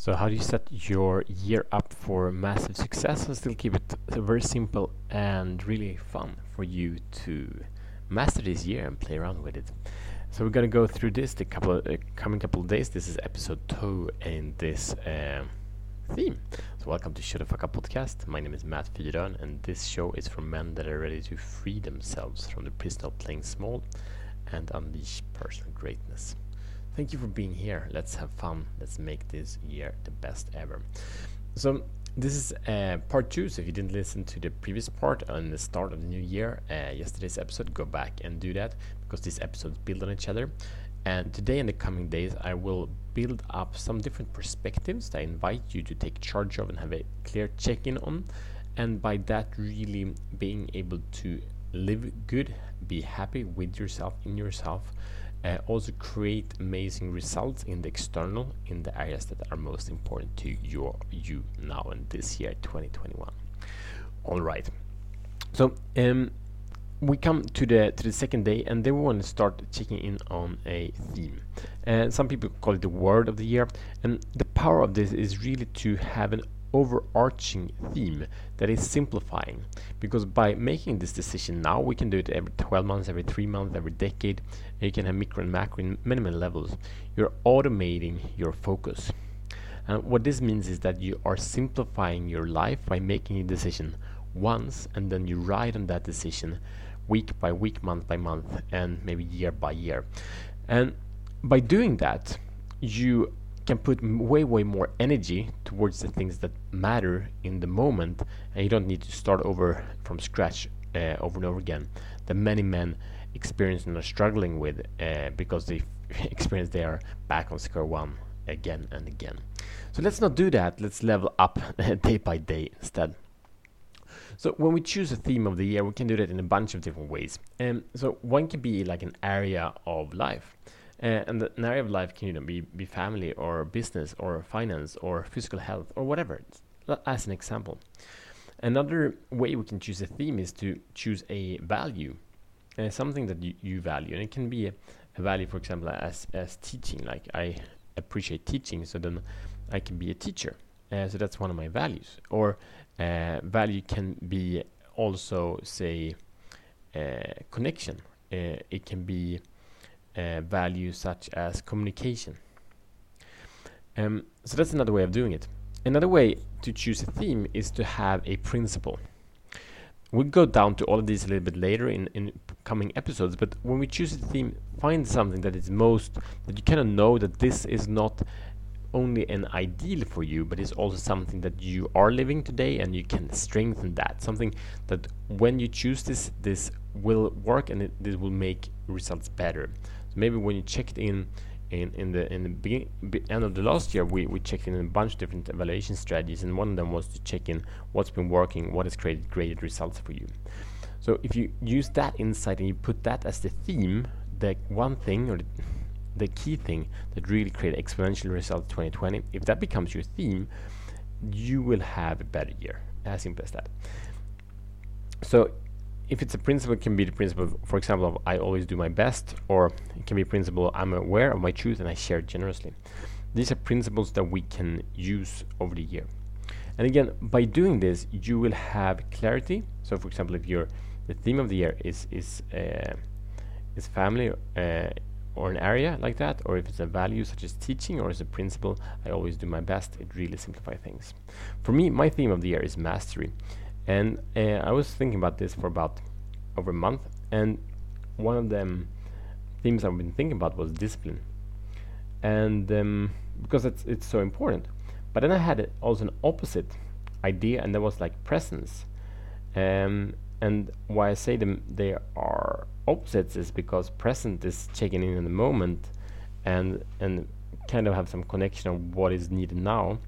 So how do you set your year up for massive success and still keep it very simple and really fun for you to master this year and play around with it? So we're gonna go through this the couple of, uh, coming couple of days. This is episode two in this uh, theme. So welcome to Shut the Fuck Up podcast. My name is Matt Fyrön and this show is for men that are ready to free themselves from the prison of playing small and unleash personal greatness. Thank you for being here. Let's have fun. Let's make this year the best ever. So, this is uh, part two. So, if you didn't listen to the previous part on the start of the new year, uh, yesterday's episode, go back and do that because these episodes build on each other. And today and the coming days, I will build up some different perspectives that I invite you to take charge of and have a clear check in on. And by that, really being able to live good, be happy with yourself, in yourself, uh, also create amazing results in the external in the areas that are most important to your you now and this year 2021 all right. So um, we come to the to the second day and then we want to start checking in on a theme. And some people call it the word of the year and the power of this is really to have an overarching theme that is simplifying. Because by making this decision now we can do it every 12 months every 3 months every decade. You can have micro and macro in levels. You're automating your focus. And what this means is that you are simplifying your life by making a decision once and then you ride on that decision week by week month by month and maybe year by year. And by doing that you can put way way more energy towards the things that matter in the moment and you don't need to start over from scratch uh, over and over again. That many men experience and are struggling with uh, because they experience they are back on square one again and again. So let's not do that. Let's level up day by day instead. So when we choose a theme of the year we can do that in a bunch of different ways. Um, so one can be like an area of life uh, and the, an area of life can you know, be, be family or business or finance or physical health or whatever, as an example. Another way we can choose a theme is to choose a value, uh, something that you, you value. And it can be a, a value, for example, as, as teaching, like I appreciate teaching, so then I can be a teacher. Uh, so that's one of my values. Or uh, value can be also, say, uh, connection. It can be uh, values such as communication. Um, so that's another way of doing it. Another way to choose a theme is to have a principle. We'll go down to all of these a little bit later in, in coming episodes, but when we choose a theme, find something that is most, that you kind of know that this is not only an ideal for you, but it's also something that you are living today and you can strengthen that. Something that when you choose this, this will work and it, this will make results better. So maybe when you checked in in, in the in the beginning, be end of the last year, we, we checked in a bunch of different evaluation strategies, and one of them was to check in what's been working, what has created great results for you. So if you use that insight and you put that as the theme, the one thing or the, the key thing that really created exponential results 2020, if that becomes your theme, you will have a better year. As simple as that. So if it's a principle, it can be the principle, for example, of I always do my best, or it can be a principle I'm aware of my truth and I share it generously. These are principles that we can use over the year. And again, by doing this, you will have clarity. So, for example, if your the theme of the year is is uh, is family uh, or an area like that, or if it's a value such as teaching or as a principle, I always do my best. It really simplifies things. For me, my theme of the year is mastery. And uh, I was thinking about this for about over a month, and one of the themes I've been thinking about was discipline, and um, because it's it's so important. But then I had also an opposite idea, and that was like presence. Um, and why I say them they are opposites is because present is checking in in the moment, and and kind of have some connection of what is needed now.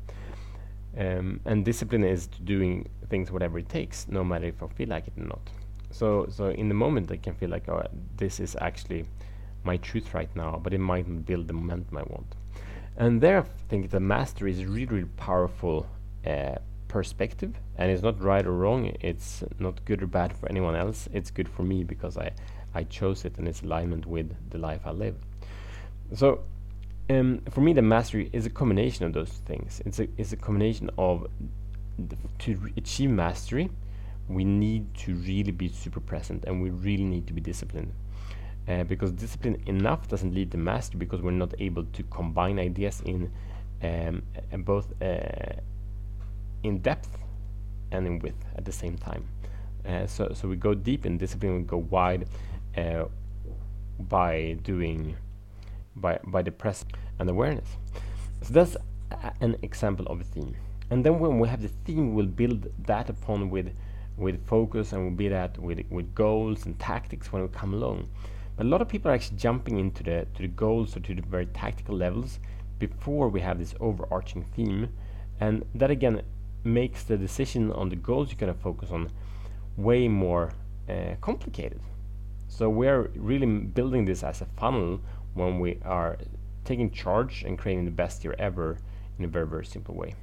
Um, and discipline is doing things whatever it takes, no matter if I feel like it or not. So, so in the moment, I can feel like, oh, this is actually my truth right now, but it might not build the momentum I want. And there, I think the mastery is really, really powerful uh, perspective, and it's not right or wrong. It's not good or bad for anyone else. It's good for me because I, I chose it, and it's alignment with the life I live. So, um, for me, the mastery is a combination of those things. It's a it's a combination of to achieve mastery, we need to really be super present, and we really need to be disciplined. Uh, because discipline enough doesn't lead to mastery because we're not able to combine ideas in um, both uh, in depth and in width at the same time. Uh, so, so we go deep in discipline, we go wide uh, by doing by by the press and awareness. So that's an example of a theme. And then when we have the theme, we'll build that upon with with focus and we'll build that with with goals and tactics when we come along. But a lot of people are actually jumping into the to the goals or to the very tactical levels before we have this overarching theme, and that again makes the decision on the goals you're going to focus on way more uh, complicated. So we're really building this as a funnel when we are taking charge and creating the best year ever in a very very simple way.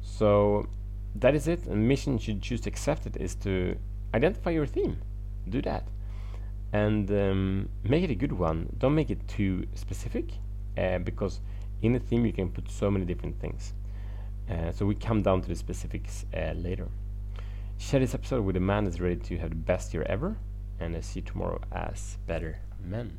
So that is it. And mission should choose to accept it is to identify your theme. Do that. And um, make it a good one. Don't make it too specific uh, because in a theme you can put so many different things. Uh, so we come down to the specifics uh, later. Share this episode with a man that's ready to have the best year ever. And I see tomorrow as better men.